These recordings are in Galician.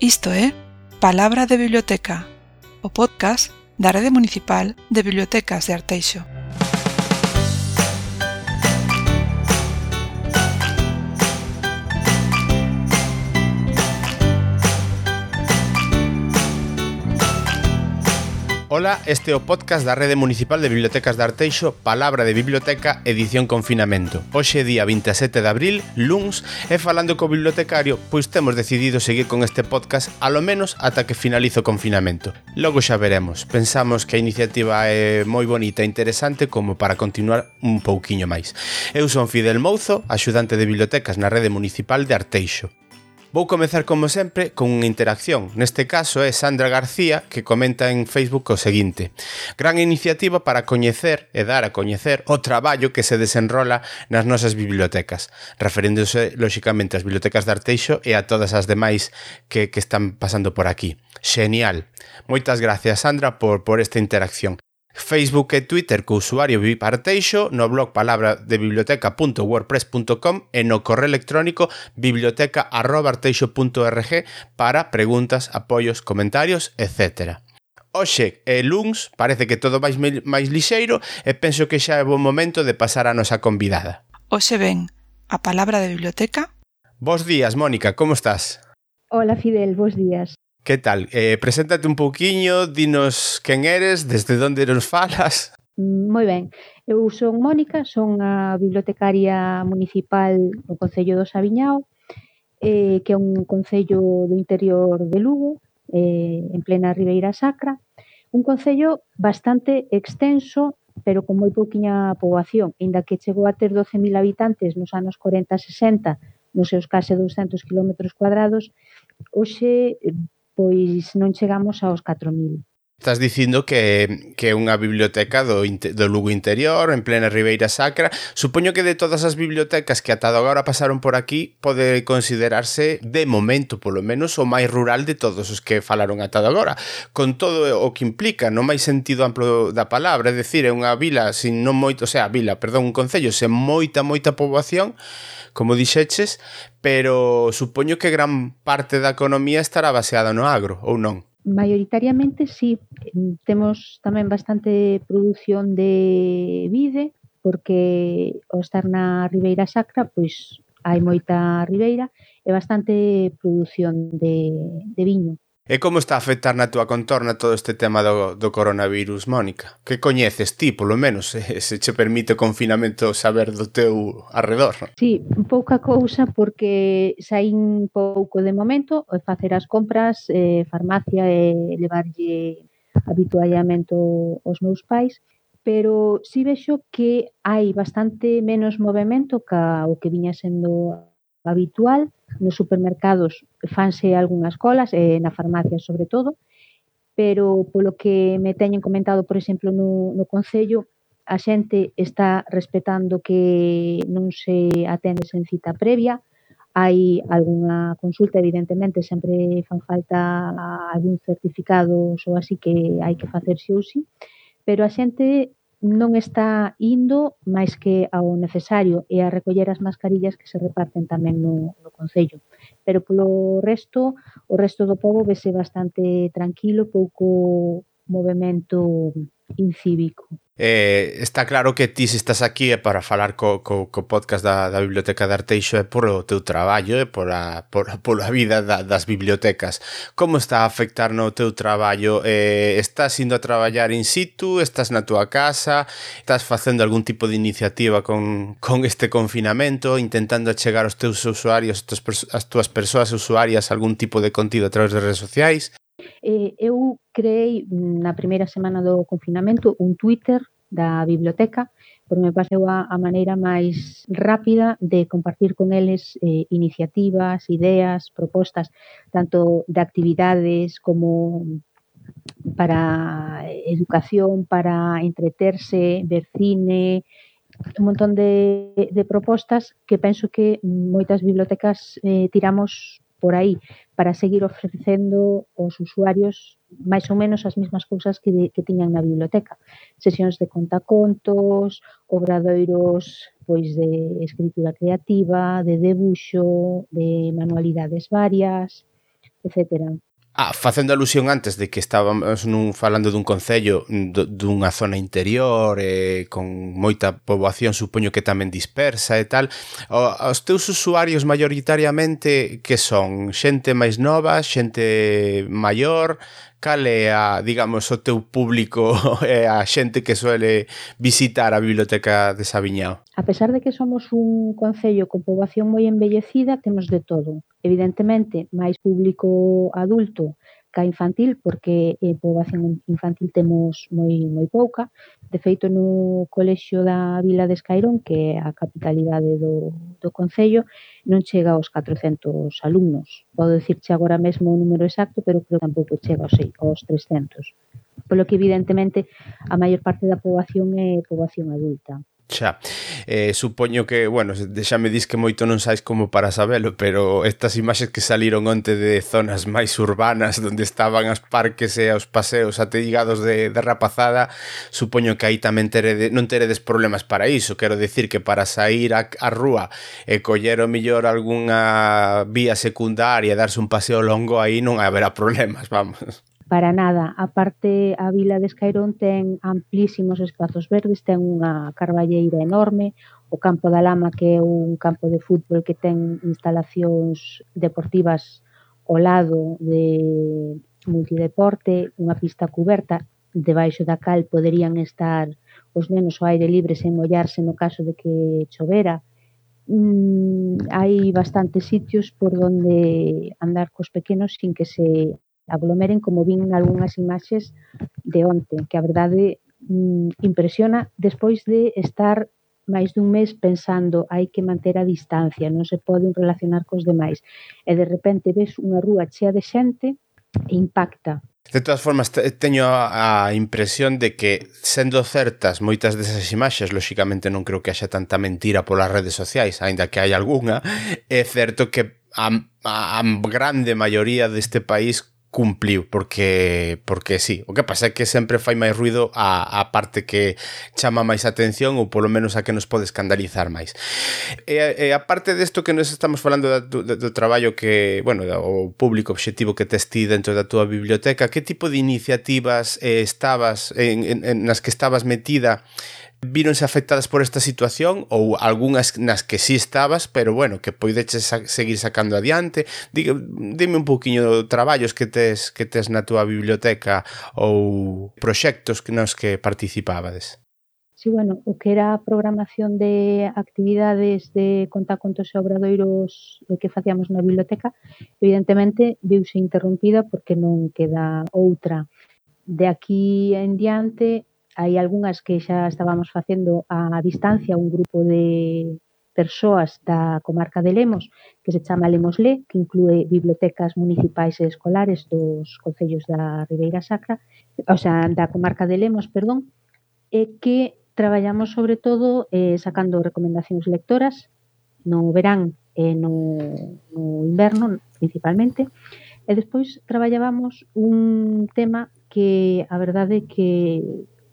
Isto é Palabra de Biblioteca, o podcast da Rede Municipal de Bibliotecas de Arteixo. Ola, este é o podcast da Rede Municipal de Bibliotecas de Arteixo, Palabra de Biblioteca, edición confinamento. Hoxe día 27 de abril, luns, e falando co bibliotecario, pois temos decidido seguir con este podcast alo menos ata que finalizo o confinamento. Logo xa veremos. Pensamos que a iniciativa é moi bonita e interesante como para continuar un pouquiño máis. Eu son Fidel Mouzo, axudante de bibliotecas na Rede Municipal de Arteixo. Vou comezar como sempre con unha interacción. Neste caso é Sandra García que comenta en Facebook o seguinte: Gran iniciativa para coñecer e dar a coñecer o traballo que se desenrola nas nosas bibliotecas, referéndose lóxicamente ás bibliotecas de Arteixo e a todas as demais que, que están pasando por aquí. Xenial. Moitas gracias Sandra por por esta interacción. Facebook e Twitter co usuario biparteixo, no blog palabradebiblioteca.wordpress.com e no correo electrónico biblioteca.arteixo.org para preguntas, apoios, comentarios, etc. Oxe e luns parece que todo máis, máis lixeiro e penso que xa é bon momento de pasar a nosa convidada. Oxe ben, a palabra de biblioteca? Bos días, Mónica, como estás? Hola, Fidel, bos días. Que tal? Eh, preséntate un pouquiño, dinos quen eres, desde onde nos falas. Moi ben, eu son Mónica, son a bibliotecaria municipal do Concello do Sabiñao, eh, que é un concello do interior de Lugo, eh, en plena Ribeira Sacra, un concello bastante extenso, pero con moi pouquiña poboación, inda que chegou a ter 12.000 habitantes nos anos 40-60, nos seus case 200 km cuadrados, hoxe pois non chegamos aos 4000. Estás dicindo que, que é unha biblioteca do, do Lugo interior, en plena Ribeira Sacra. Supoño que de todas as bibliotecas que atado agora pasaron por aquí, pode considerarse, de momento polo menos, o máis rural de todos os que falaron atado agora. Con todo o que implica, no máis sentido amplo da palabra, é dicir, é unha vila sin non moito, o sea, vila, perdón, un concello sen moita, moita poboación, como dixeches, pero supoño que gran parte da economía estará baseada no agro, ou non? Maioritariamente sí, temos tamén bastante produción de vide, porque ao estar na Ribeira Sacra, pois hai moita ribeira e bastante produción de, de viño. E como está a afectar na túa contorna todo este tema do, do coronavirus, Mónica? Que coñeces ti, polo menos, eh? se che permite o confinamento saber do teu arredor? Sí, pouca cousa porque saín pouco de momento, eh, facer as compras, eh, farmacia e eh, levarlle habituallamento aos meus pais, pero si sí vexo que hai bastante menos movimento ca o que viña sendo habitual, nos supermercados fanse algunhas colas e na farmacia sobre todo, pero polo que me teñen comentado, por exemplo, no, no Concello, a xente está respetando que non se atende sen cita previa, hai algunha consulta, evidentemente, sempre fan falta algún certificado ou así que hai que facerse ou sí, pero a xente non está indo máis que ao necesario e a recoller as mascarillas que se reparten tamén no, no Concello. Pero polo resto, o resto do povo vese bastante tranquilo, pouco movimento incívico. Eh, está claro que ti se estás aquí é para falar co, co, co podcast da, da Biblioteca de Arteixo é por o teu traballo é por a, por, por a vida da, das bibliotecas. Como está a afectar no teu traballo? Eh, estás indo a traballar in situ? Estás na tua casa? Estás facendo algún tipo de iniciativa con, con este confinamento? Intentando chegar aos teus usuarios, as túas persoas usuarias algún tipo de contido a través de redes sociais? eh, eu creei mm, na primeira semana do confinamento un Twitter da biblioteca, porque me pareceu a, a maneira máis rápida de compartir con eles eh, iniciativas, ideas, propostas, tanto de actividades como para educación, para entreterse, ver cine, un montón de, de propostas que penso que moitas bibliotecas eh, tiramos por aí para seguir ofrecendo aos usuarios máis ou menos as mesmas cousas que, de, que tiñan na biblioteca. Sesións de contacontos, obradoiros pois de escritura creativa, de debuxo, de manualidades varias, etcétera. Ah, facendo alusión antes de que estábamos nun, falando dun concello dunha zona interior eh, con moita poboación, supoño que tamén dispersa e tal, o, os teus usuarios maioritariamente que son? Xente máis nova, xente maior, cal é a, digamos, o teu público e a xente que suele visitar a biblioteca de Sabiñao? A pesar de que somos un concello con poboación moi embellecida, temos de todo. Evidentemente, máis público adulto ca infantil porque eh, poboación infantil temos moi moi pouca. De feito no colexio da Vila de Escairón, que é a capitalidade do, do Concello, non chega aos 400 alumnos. Podo dicirche agora mesmo o número exacto, pero creo que tampouco chega aos, aos 300. Polo que evidentemente a maior parte da poboación é poboación adulta. Xa, eh, supoño que, bueno, xa me dis que moito non sais como para sabelo, pero estas imaxes que saliron onte de zonas máis urbanas onde estaban as parques e os paseos ateigados de, de rapazada, supoño que aí tamén terede, non teredes problemas para iso, quero decir que para sair a, a rúa e coller o millor algunha vía secundaria e darse un paseo longo aí non haberá problemas, vamos para nada. A parte, a vila de Escairón ten amplísimos espazos verdes, ten unha carballeira enorme, o campo da Lama que é un campo de fútbol que ten instalacións deportivas ao lado de multideporte, unha pista cuberta debaixo da cal poderían estar os nenos ao aire libre sen mollarse no caso de que chovera. Mm, hai bastantes sitios por donde andar cos pequenos sin que se aglomeren como vin algunhas imaxes de onte, que a verdade mm, impresiona despois de estar máis dun mes pensando hai que manter a distancia, non se poden relacionar cos demais. E de repente ves unha rúa chea de xente e impacta. De todas formas, teño a impresión de que, sendo certas moitas desas imaxes, lóxicamente non creo que haxa tanta mentira polas redes sociais, aínda que hai algunha, é certo que a, a, a grande maioría deste país cumpliu porque porque sí. O que pasa é que sempre fai máis ruido a, a parte que chama máis atención ou polo menos a que nos pode escandalizar máis. E, e a parte desto que nos estamos falando da, do, do traballo que, bueno, o público obxectivo que tes ti dentro da túa biblioteca, que tipo de iniciativas eh, estabas en, en, en nas que estabas metida víronse afectadas por esta situación ou algunhas nas que sí estabas, pero bueno, que poideches sa seguir sacando adiante. Digue, dime un poquinho traballos que tes que tes na túa biblioteca ou proxectos que nos que participabades. Sí, bueno, o que era a programación de actividades de contacontos e obradoiros eh, que facíamos na biblioteca, evidentemente viuse interrumpida porque non queda outra. De aquí en diante hai algunhas que xa estábamos facendo a distancia un grupo de persoas da comarca de Lemos, que se chama Lemos Le, que inclúe bibliotecas municipais e escolares dos concellos da Ribeira Sacra, o sea, da comarca de Lemos, perdón, e que traballamos sobre todo eh, sacando recomendacións lectoras no verán e no, no inverno principalmente, e despois traballábamos un tema que a verdade que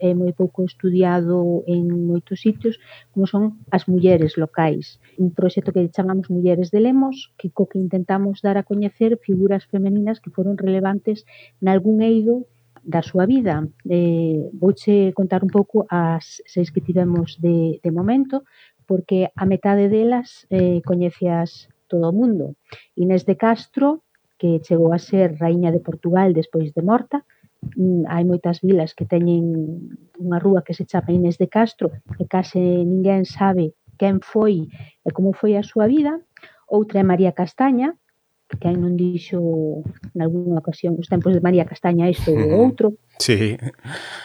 é moi pouco estudiado en moitos sitios, como son as mulleres locais. Un proxecto que chamamos Mulleres de Lemos, que co que intentamos dar a coñecer figuras femeninas que foron relevantes nalgún eido da súa vida. Eh, vouche contar un pouco as seis que tivemos de, de momento, porque a metade delas eh, coñecías todo o mundo. Inés de Castro, que chegou a ser raíña de Portugal despois de morta, Mm, hai moitas vilas que teñen unha rúa que se chama Inés de Castro, que case ninguén sabe quen foi e como foi a súa vida. Outra é María Castaña, que non dixo en algunha ocasión os tempos de María Castaña isto ou outro. Sí.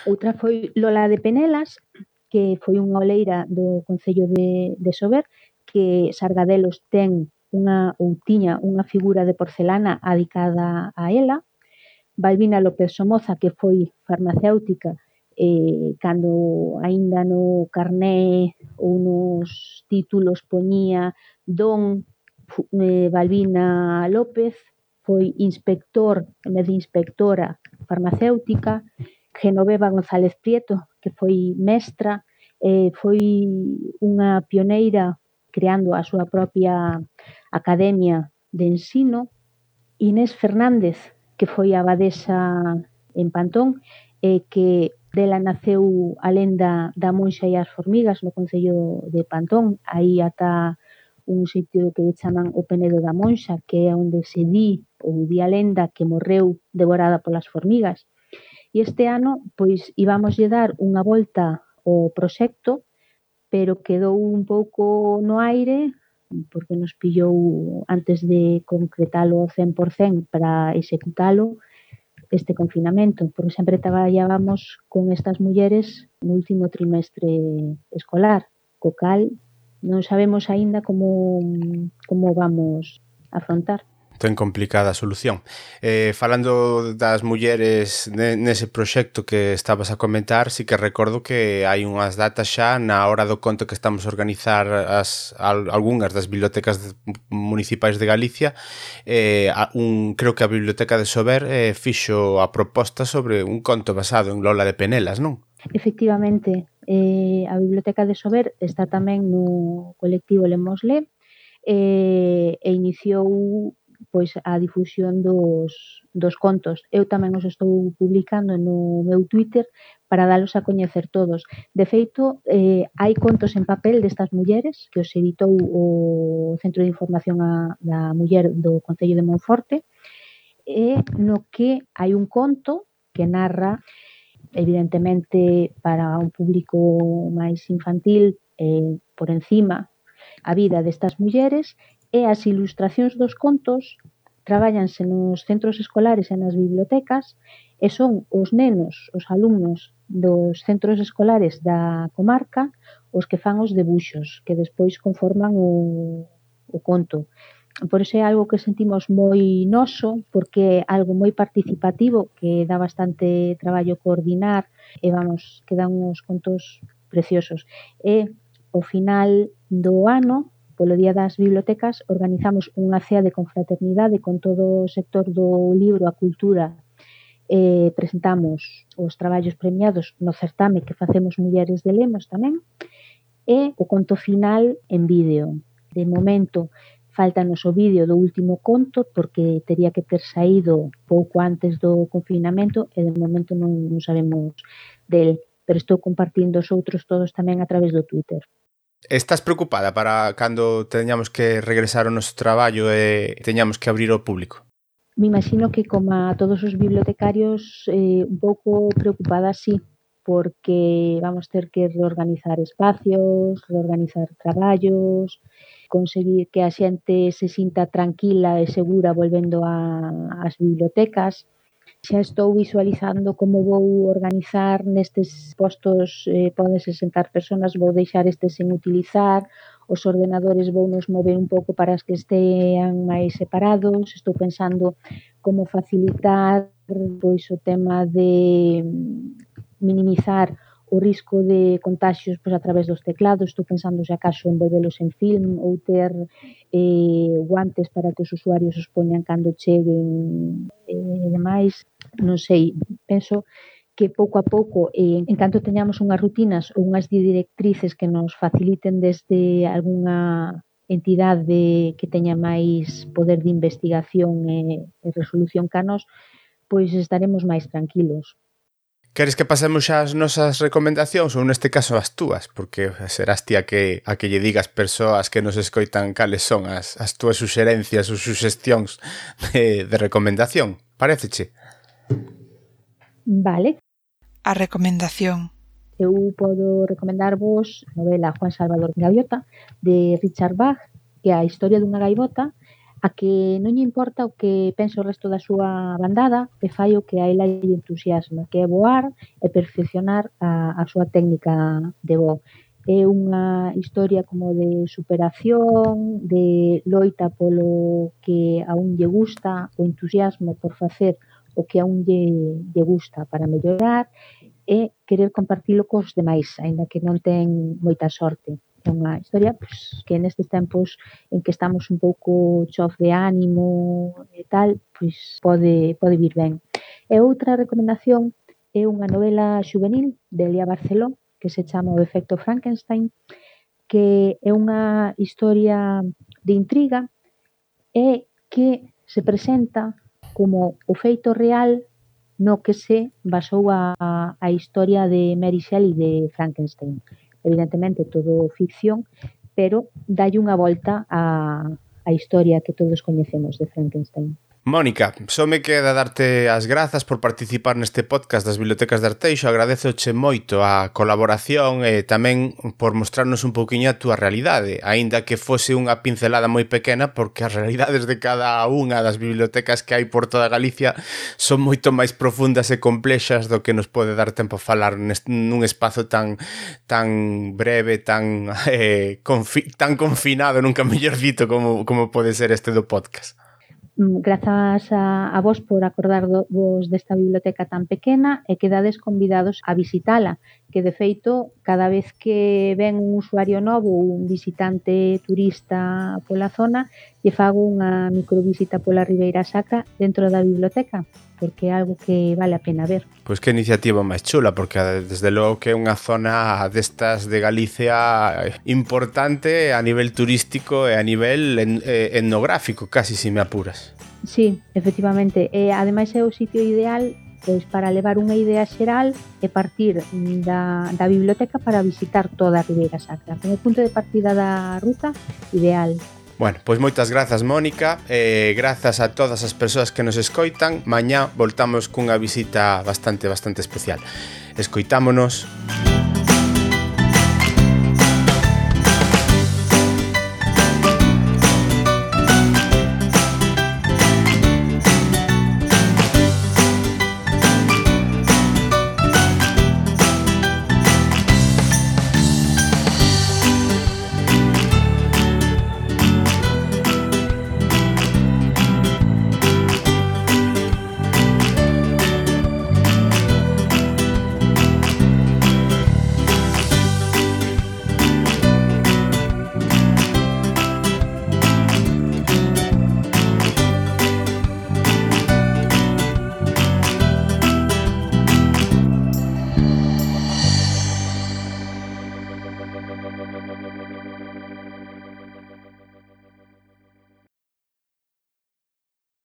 Outra foi Lola de Penelas, que foi unha oleira do Concello de, de Sober, que Sargadelos ten unha ou tiña unha figura de porcelana adicada a ela, Balbina López Somoza, que foi farmacéutica eh, cando aínda no carné ou nos títulos poñía Don eh, Balbina López, foi inspector, medinspectora farmacéutica, Genoveva González Prieto, que foi mestra, eh, foi unha pioneira creando a súa propia academia de ensino, Inés Fernández, que foi a abadesa en Pantón, e que dela naceu a lenda da Monxa e as Formigas no Concello de Pantón, aí ata un sitio que chaman o Penedo da Monxa, que é onde se di ou di a lenda que morreu devorada polas formigas. E este ano, pois, íbamos lle dar unha volta ao proxecto, pero quedou un pouco no aire porque nos pillou antes de concretalo ao 100% para executalo este confinamento, porque sempre traballábamos con estas mulleres no último trimestre escolar, co cal non sabemos aínda como como vamos afrontar ten complicada a solución. Eh, falando das mulleres nese proxecto que estabas a comentar, si sí que recordo que hai unhas datas xa na hora do conto que estamos a organizar as, al, algunhas das bibliotecas municipais de Galicia, eh, un, creo que a Biblioteca de Sober eh, fixo a proposta sobre un conto basado en Lola de Penelas, non? Efectivamente, eh, a Biblioteca de Sober está tamén no colectivo Lemosle, eh, e iniciou pois a difusión dos, dos contos. Eu tamén os estou publicando no meu Twitter para dalos a coñecer todos. De feito, eh, hai contos en papel destas mulleres que os editou o Centro de Información a, da Muller do Concello de Monforte e no que hai un conto que narra evidentemente para un público máis infantil eh, por encima a vida destas mulleres e as ilustracións dos contos traballanse nos centros escolares e nas bibliotecas e son os nenos, os alumnos dos centros escolares da comarca os que fan os debuxos que despois conforman o, o conto. Por iso é algo que sentimos moi noso, porque é algo moi participativo, que dá bastante traballo coordinar, e vamos, que dan uns contos preciosos. E ao final do ano polo Día das Bibliotecas organizamos unha cea de confraternidade con todo o sector do libro, a cultura, eh, presentamos os traballos premiados no certame que facemos Mulleres de Lemos tamén, e o conto final en vídeo. De momento, faltanos o vídeo do último conto porque tería que ter saído pouco antes do confinamento e de momento non, non sabemos del, pero estou compartindo os outros todos tamén a través do Twitter. Estás preocupada para cando teñamos que regresar ao noso traballo e teñamos que abrir ao público? Me imagino que como a todos os bibliotecarios eh, un pouco preocupada sí, porque vamos ter que reorganizar espacios, reorganizar traballos, conseguir que a xente se sinta tranquila e segura volvendo a, ás bibliotecas xa estou visualizando como vou organizar nestes postos eh, pódense sentar personas, vou deixar estes sen utilizar, os ordenadores vou nos mover un pouco para as que estean máis separados, estou pensando como facilitar pois o tema de minimizar o risco de contagios pois, a través dos teclados, estou pensando se acaso envolvelos en film ou ter eh, guantes para que os usuarios os poñan cando cheguen eh, demais, non sei, penso que pouco a pouco, eh, en tanto teñamos unhas rutinas ou unhas directrices que nos faciliten desde algunha entidade que teña máis poder de investigación e, e resolución canos, pois estaremos máis tranquilos. Queres que pasemos xa as nosas recomendacións ou neste caso as túas? Porque serás ti a que, a que lle digas persoas que nos escoitan cales son as, as túas suxerencias ou suxestións de, de recomendación. Paréceche? Vale. A recomendación. Eu podo recomendarvos a novela Juan Salvador Gaviota de Richard Bach, que é a historia dunha gaivota a que non lle importa o que pensa o resto da súa bandada e fai o que a ela lle entusiasma, que é voar e perfeccionar a, a súa técnica de voo. É unha historia como de superación, de loita polo que a un lle gusta, o entusiasmo por facer o que a un lle, lle gusta para mellorar e querer compartilo cos demais, aínda que non ten moita sorte é unha historia pois, que nestes tempos en que estamos un pouco chof de ánimo e tal, pois pode, pode vir ben. E outra recomendación é unha novela juvenil de Elia Barceló que se chama O efecto Frankenstein que é unha historia de intriga e que se presenta como o feito real no que se basou a, a historia de Mary Shelley de Frankenstein evidentemente todo ficción, pero dalle unha volta a, á historia que todos coñecemos de Frankenstein. Mónica, só me queda darte as grazas por participar neste podcast das Bibliotecas de Arteixo. Agradezoche moito a colaboración e tamén por mostrarnos un pouquiño a túa realidade, aínda que fose unha pincelada moi pequena, porque as realidades de cada unha das bibliotecas que hai por toda Galicia son moito máis profundas e complexas do que nos pode dar tempo a falar nun espazo tan tan breve, tan eh, confi tan confinado, nunca mellor dito como como pode ser este do podcast. Mm, grazas a, a vos por acordar vos desta biblioteca tan pequena e quedades convidados a visitala que de feito cada vez que ven un usuario novo ou un visitante turista pola zona, lle fago unha microvisita pola Ribeira Sacra dentro da biblioteca, porque é algo que vale a pena ver. Pois que iniciativa máis chula, porque desde logo que é unha zona destas de Galicia importante a nivel turístico e a nivel en, eh, etnográfico, casi se me apuras. Sí, efectivamente. E, ademais é o sitio ideal Pois para levar unha idea xeral e partir da, da biblioteca para visitar toda a Ribeira Sacra. Como punto de partida da ruta, ideal. Bueno, pois moitas grazas Mónica eh, Grazas a todas as persoas que nos escoitan Mañá voltamos cunha visita bastante, bastante especial Escoitámonos Música